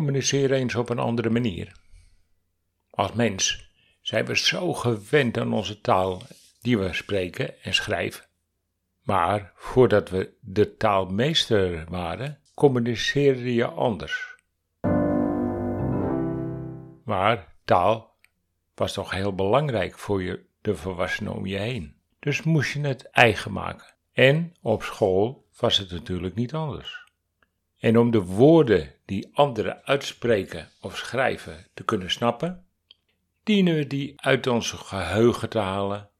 Communiceer eens op een andere manier. Als mens zijn we zo gewend aan onze taal die we spreken en schrijven. Maar voordat we de taalmeester waren, communiceerde je anders. Maar taal was toch heel belangrijk voor je, de volwassenen om je heen. Dus moest je het eigen maken. En op school was het natuurlijk niet anders. En om de woorden die anderen uitspreken of schrijven te kunnen snappen, dienen we die uit ons geheugen te halen,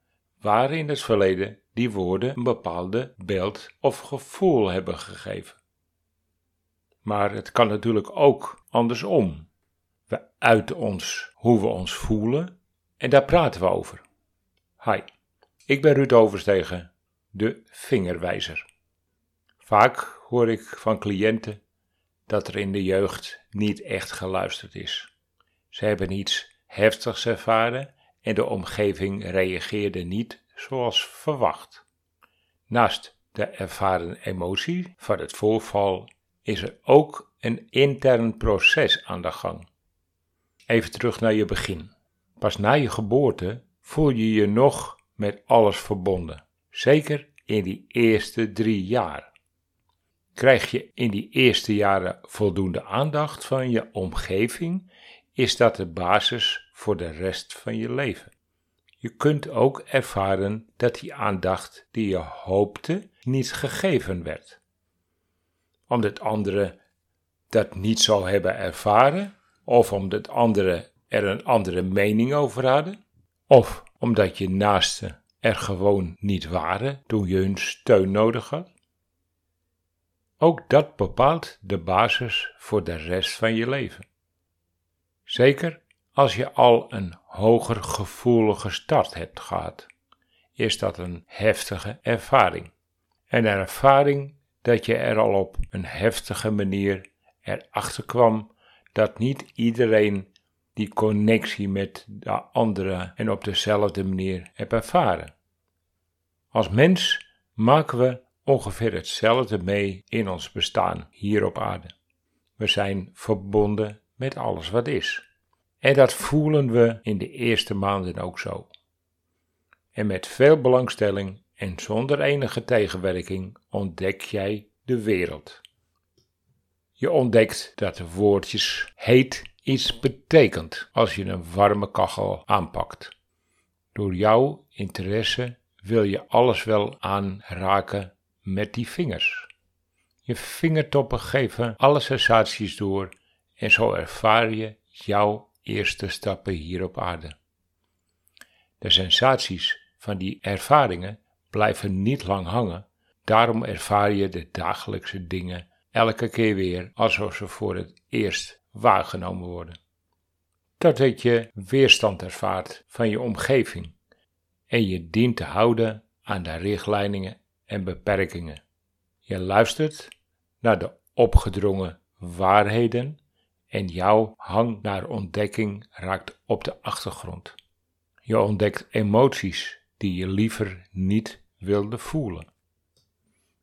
waar in het verleden die woorden een bepaalde beeld of gevoel hebben gegeven. Maar het kan natuurlijk ook andersom. We uiten ons hoe we ons voelen en daar praten we over. Hi, ik ben Ruud Overstegen, de vingerwijzer. Vaak hoor ik van cliënten dat er in de jeugd niet echt geluisterd is. Ze hebben iets heftigs ervaren en de omgeving reageerde niet zoals verwacht. Naast de ervaren emotie van het voorval is er ook een intern proces aan de gang. Even terug naar je begin. Pas na je geboorte voel je je nog met alles verbonden, zeker in die eerste drie jaar. Krijg je in die eerste jaren voldoende aandacht van je omgeving, is dat de basis voor de rest van je leven. Je kunt ook ervaren dat die aandacht die je hoopte niet gegeven werd. Omdat anderen dat niet zo hebben ervaren, of omdat anderen er een andere mening over hadden, of omdat je naasten er gewoon niet waren toen je hun steun nodig had. Ook dat bepaalt de basis voor de rest van je leven. Zeker als je al een hoger gevoelige start hebt gehad, is dat een heftige ervaring. En een ervaring dat je er al op een heftige manier erachter kwam dat niet iedereen die connectie met de andere en op dezelfde manier heeft ervaren. Als mens maken we ongeveer hetzelfde mee in ons bestaan hier op aarde. We zijn verbonden met alles wat is. En dat voelen we in de eerste maanden ook zo. En met veel belangstelling en zonder enige tegenwerking ontdek jij de wereld. Je ontdekt dat de woordjes heet iets betekent als je een warme kachel aanpakt. Door jouw interesse wil je alles wel aanraken met die vingers. Je vingertoppen geven alle sensaties door en zo ervaar je jouw eerste stappen hier op aarde. De sensaties van die ervaringen blijven niet lang hangen, daarom ervaar je de dagelijkse dingen elke keer weer alsof ze voor het eerst waargenomen worden. Totdat je weerstand ervaart van je omgeving en je dient te houden aan de richtlijnen en beperkingen. Je luistert naar de opgedrongen waarheden en jouw hang naar ontdekking raakt op de achtergrond. Je ontdekt emoties die je liever niet wilde voelen.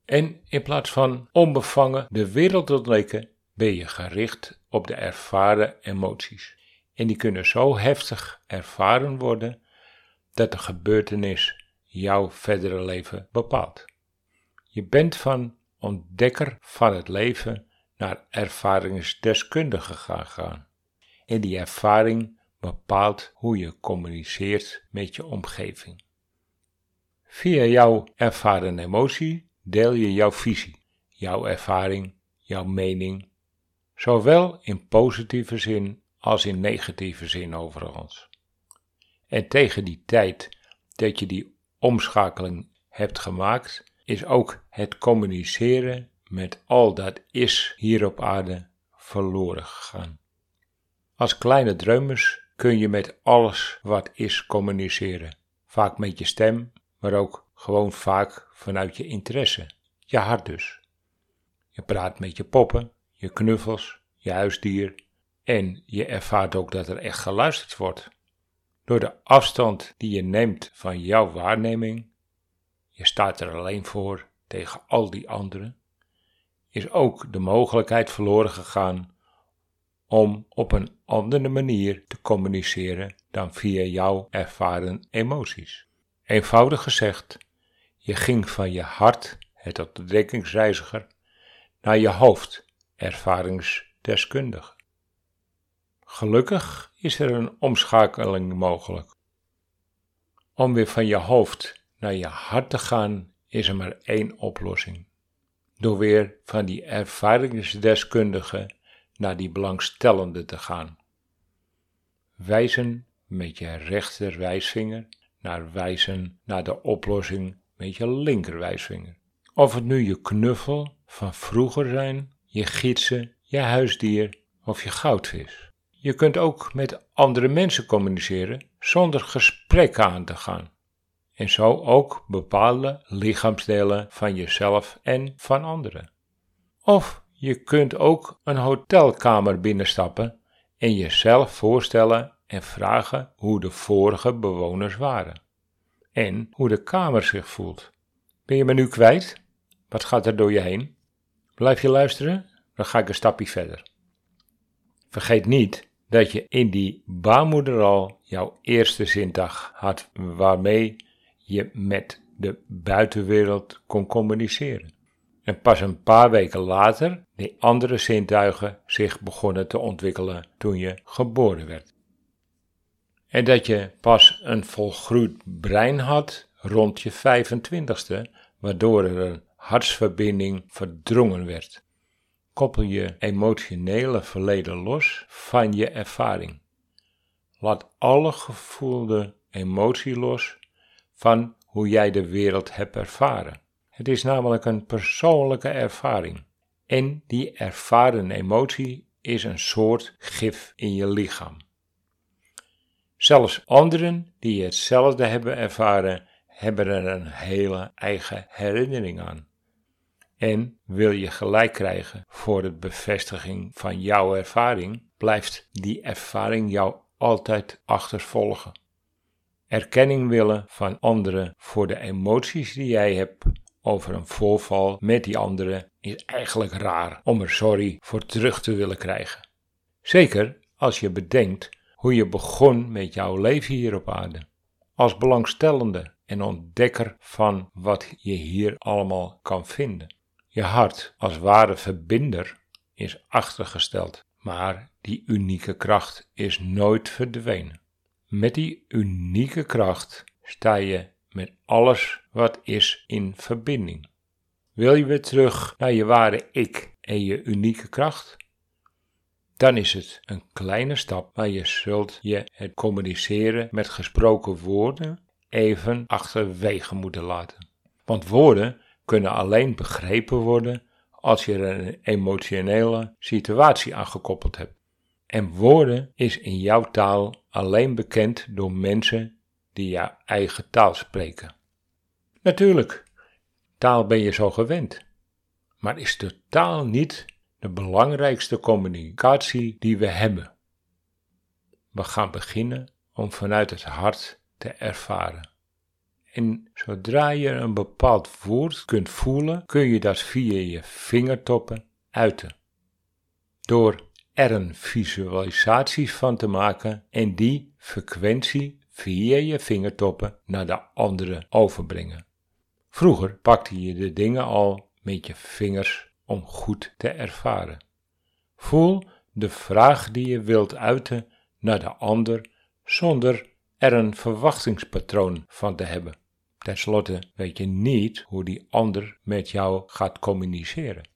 En in plaats van onbevangen de wereld ontdekken, ben je gericht op de ervaren emoties. En die kunnen zo heftig ervaren worden dat de gebeurtenis jouw verdere leven bepaalt. Je bent van ontdekker van het leven naar ervaringsdeskundige gegaan. En die ervaring bepaalt hoe je communiceert met je omgeving. Via jouw ervaren emotie deel je jouw visie, jouw ervaring, jouw mening, zowel in positieve zin als in negatieve zin overigens. En tegen die tijd dat je die omschakeling hebt gemaakt, is ook het communiceren met al dat is hier op aarde verloren gegaan. Als kleine drumers kun je met alles wat is communiceren, vaak met je stem, maar ook gewoon vaak vanuit je interesse, je hart dus. Je praat met je poppen, je knuffels, je huisdier en je ervaart ook dat er echt geluisterd wordt. Door de afstand die je neemt van jouw waarneming, je staat er alleen voor tegen al die anderen, is ook de mogelijkheid verloren gegaan om op een andere manier te communiceren dan via jouw ervaren emoties. Eenvoudig gezegd, je ging van je hart, het ontdekkingsreiziger, naar je hoofd, ervaringsdeskundige. Gelukkig is er een omschakeling mogelijk. Om weer van je hoofd naar je hart te gaan, is er maar één oplossing. Door weer van die ervaringsdeskundige naar die belangstellende te gaan. Wijzen met je rechterwijsvinger naar wijzen naar de oplossing met je linkerwijsvinger. Of het nu je knuffel van vroeger zijn, je gidsen, je huisdier of je goudvis. Je kunt ook met andere mensen communiceren zonder gesprekken aan te gaan. En zo ook bepaalde lichaamsdelen van jezelf en van anderen. Of je kunt ook een hotelkamer binnenstappen en jezelf voorstellen en vragen hoe de vorige bewoners waren. En hoe de kamer zich voelt. Ben je me nu kwijt? Wat gaat er door je heen? Blijf je luisteren? Dan ga ik een stapje verder. Vergeet niet dat je in die baarmoeder al jouw eerste zintuig had waarmee je met de buitenwereld kon communiceren. En pas een paar weken later die andere zintuigen zich begonnen te ontwikkelen toen je geboren werd. En dat je pas een volgroeid brein had rond je 25ste, waardoor er een hartsverbinding verdrongen werd. Koppel je emotionele verleden los van je ervaring. Laat alle gevoelde emotie los van hoe jij de wereld hebt ervaren. Het is namelijk een persoonlijke ervaring. En die ervaren emotie is een soort gif in je lichaam. Zelfs anderen die hetzelfde hebben ervaren, hebben er een hele eigen herinnering aan. En wil je gelijk krijgen voor de bevestiging van jouw ervaring, blijft die ervaring jou altijd achtervolgen. Erkenning willen van anderen voor de emoties die jij hebt over een voorval met die anderen is eigenlijk raar om er sorry voor terug te willen krijgen. Zeker als je bedenkt hoe je begon met jouw leven hier op aarde. Als belangstellende en ontdekker van wat je hier allemaal kan vinden. Je hart als ware verbinder is achtergesteld, maar die unieke kracht is nooit verdwenen. Met die unieke kracht sta je met alles wat is in verbinding. Wil je weer terug naar je ware ik en je unieke kracht? Dan is het een kleine stap, maar je zult je het communiceren met gesproken woorden even achterwege moeten laten. Want woorden kunnen alleen begrepen worden als je er een emotionele situatie aan gekoppeld hebt. En woorden is in jouw taal alleen bekend door mensen die jouw eigen taal spreken. Natuurlijk, taal ben je zo gewend, maar is de taal niet de belangrijkste communicatie die we hebben? We gaan beginnen om vanuit het hart te ervaren. En zodra je een bepaald woord kunt voelen, kun je dat via je vingertoppen uiten. Door er een visualisatie van te maken en die frequentie via je vingertoppen naar de andere overbrengen. Vroeger pakte je de dingen al met je vingers om goed te ervaren. Voel de vraag die je wilt uiten naar de ander zonder er een verwachtingspatroon van te hebben. Ten slotte weet je niet hoe die ander met jou gaat communiceren.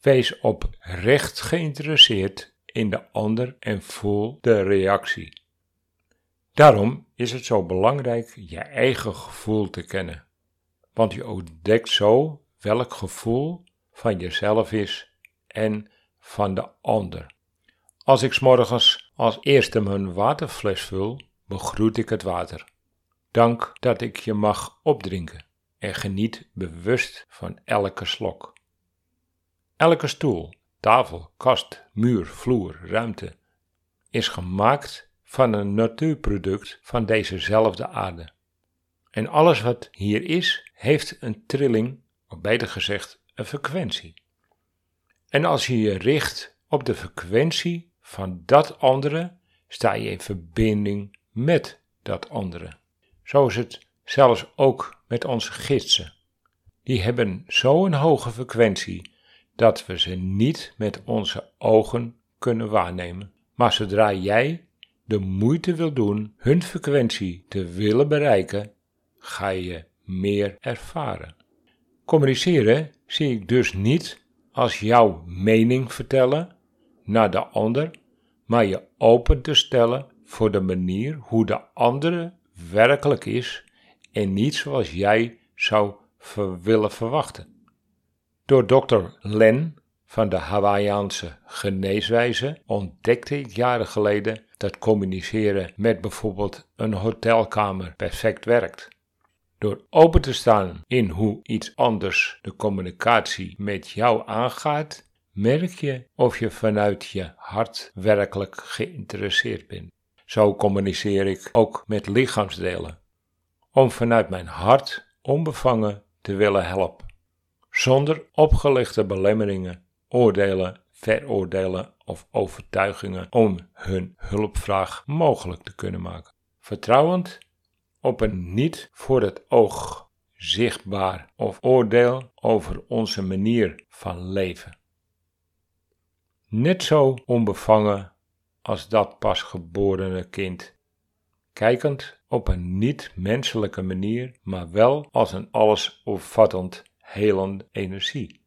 Wees oprecht geïnteresseerd in de ander en voel de reactie. Daarom is het zo belangrijk je eigen gevoel te kennen, want je ontdekt zo welk gevoel van jezelf is en van de ander. Als ik morgens als eerste mijn waterfles vul, begroet ik het water. Dank dat ik je mag opdrinken en geniet bewust van elke slok. Elke stoel, tafel, kast, muur, vloer, ruimte is gemaakt van een natuurproduct van dezezelfde aarde. En alles wat hier is, heeft een trilling, of beter gezegd, een frequentie. En als je je richt op de frequentie van dat andere sta je in verbinding met dat andere. Zo is het zelfs ook met onze gidsen. Die hebben zo'n hoge frequentie dat we ze niet met onze ogen kunnen waarnemen. Maar zodra jij de moeite wil doen hun frequentie te willen bereiken, ga je meer ervaren. Communiceren zie ik dus niet als jouw mening vertellen naar de ander, maar je open te stellen voor de manier hoe de andere werkelijk is en niet zoals jij zou willen verwachten. Door Dr. Len van de Hawaïaanse geneeswijze ontdekte ik jaren geleden dat communiceren met bijvoorbeeld een hotelkamer perfect werkt. Door open te staan in hoe iets anders de communicatie met jou aangaat, merk je of je vanuit je hart werkelijk geïnteresseerd bent. Zo communiceer ik ook met lichaamsdelen, om vanuit mijn hart onbevangen te willen helpen, zonder opgelegde belemmeringen, oordelen, veroordelen of overtuigingen om hun hulpvraag mogelijk te kunnen maken. Vertrouwend op een niet voor het oog zichtbaar of oordeel over onze manier van leven. Net zo onbevangen als dat pasgeborene kind, kijkend op een niet-menselijke manier, maar wel als een allesomvattend helende energie.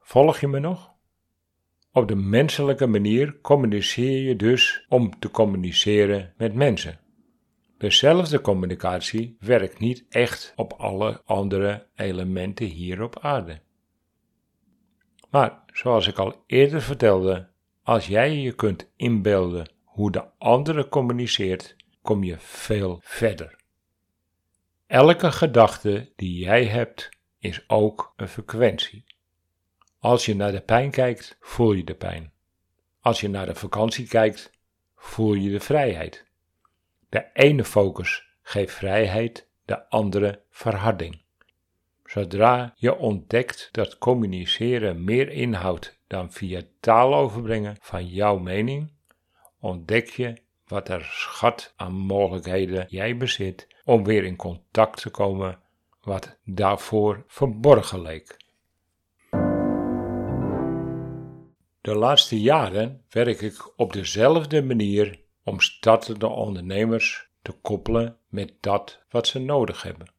Volg je me nog? Op de menselijke manier communiceer je dus om te communiceren met mensen. Dezelfde communicatie werkt niet echt op alle andere elementen hier op aarde. Maar zoals ik al eerder vertelde, als jij je kunt inbeelden hoe de andere communiceert, kom je veel verder. Elke gedachte die jij hebt, is ook een frequentie. Als je naar de pijn kijkt, voel je de pijn. Als je naar de vakantie kijkt, voel je de vrijheid. De ene focus geeft vrijheid, de andere verharding. Zodra je ontdekt dat communiceren meer inhoudt dan via taal overbrengen van jouw mening, ontdek je wat er schat aan mogelijkheden jij bezit om weer in contact te komen wat daarvoor verborgen leek. De laatste jaren werk ik op dezelfde manier om startende ondernemers te koppelen met dat wat ze nodig hebben.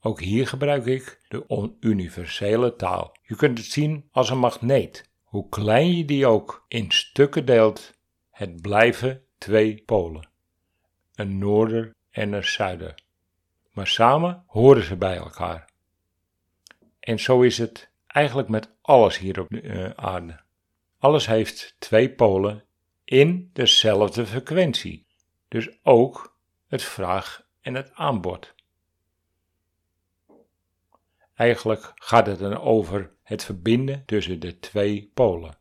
Ook hier gebruik ik de universele taal. Je kunt het zien als een magneet. Hoe klein je die ook in stukken deelt, het blijven twee polen: een noorder en een zuider. Maar samen horen ze bij elkaar. En zo is het eigenlijk met alles hier op de uh, aarde. Alles heeft twee polen in dezelfde frequentie. Dus ook het vraag en het aanbod. Eigenlijk gaat het dan over het verbinden tussen de twee polen.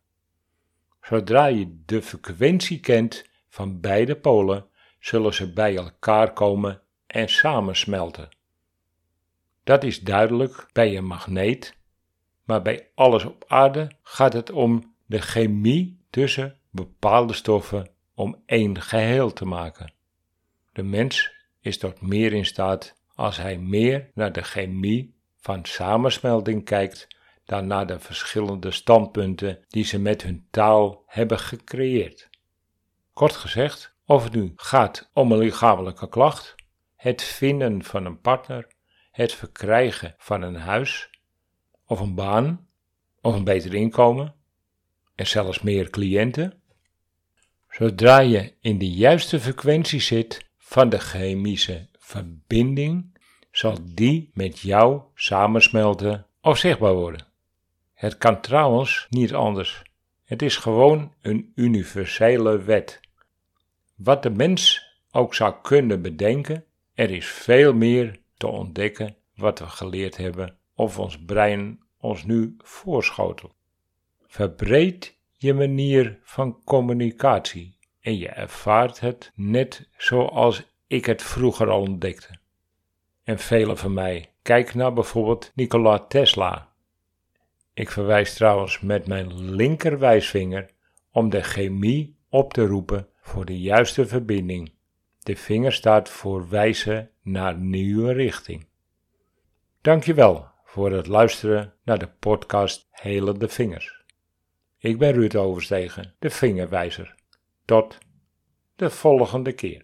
Zodra je de frequentie kent van beide polen, zullen ze bij elkaar komen en samensmelten. Dat is duidelijk bij een magneet, maar bij alles op aarde gaat het om de chemie tussen bepaalde stoffen om één geheel te maken. De mens is tot meer in staat als hij meer naar de chemie van samensmelting kijkt dan naar de verschillende standpunten die ze met hun taal hebben gecreëerd. Kort gezegd, of het nu gaat om een lichamelijke klacht, het vinden van een partner, het verkrijgen van een huis of een baan of een beter inkomen en zelfs meer cliënten, zodra je in de juiste frequentie zit van de chemische verbinding, zal die met jou samensmelten of zichtbaar worden. Het kan trouwens niet anders. Het is gewoon een universele wet. Wat de mens ook zou kunnen bedenken, er is veel meer te ontdekken wat we geleerd hebben of ons brein ons nu voorschotelt. Verbreed je manier van communicatie en je ervaart het net zoals ik het vroeger al ontdekte. En velen van mij. Kijk naar bijvoorbeeld Nikola Tesla. Ik verwijs trouwens met mijn linkerwijsvinger om de chemie op te roepen voor de juiste verbinding. De vinger staat voor wijzen naar nieuwe richting. Dankjewel voor het luisteren naar de podcast Helende Vingers. Ik ben Ruud Overstegen, de vingerwijzer. Tot de volgende keer.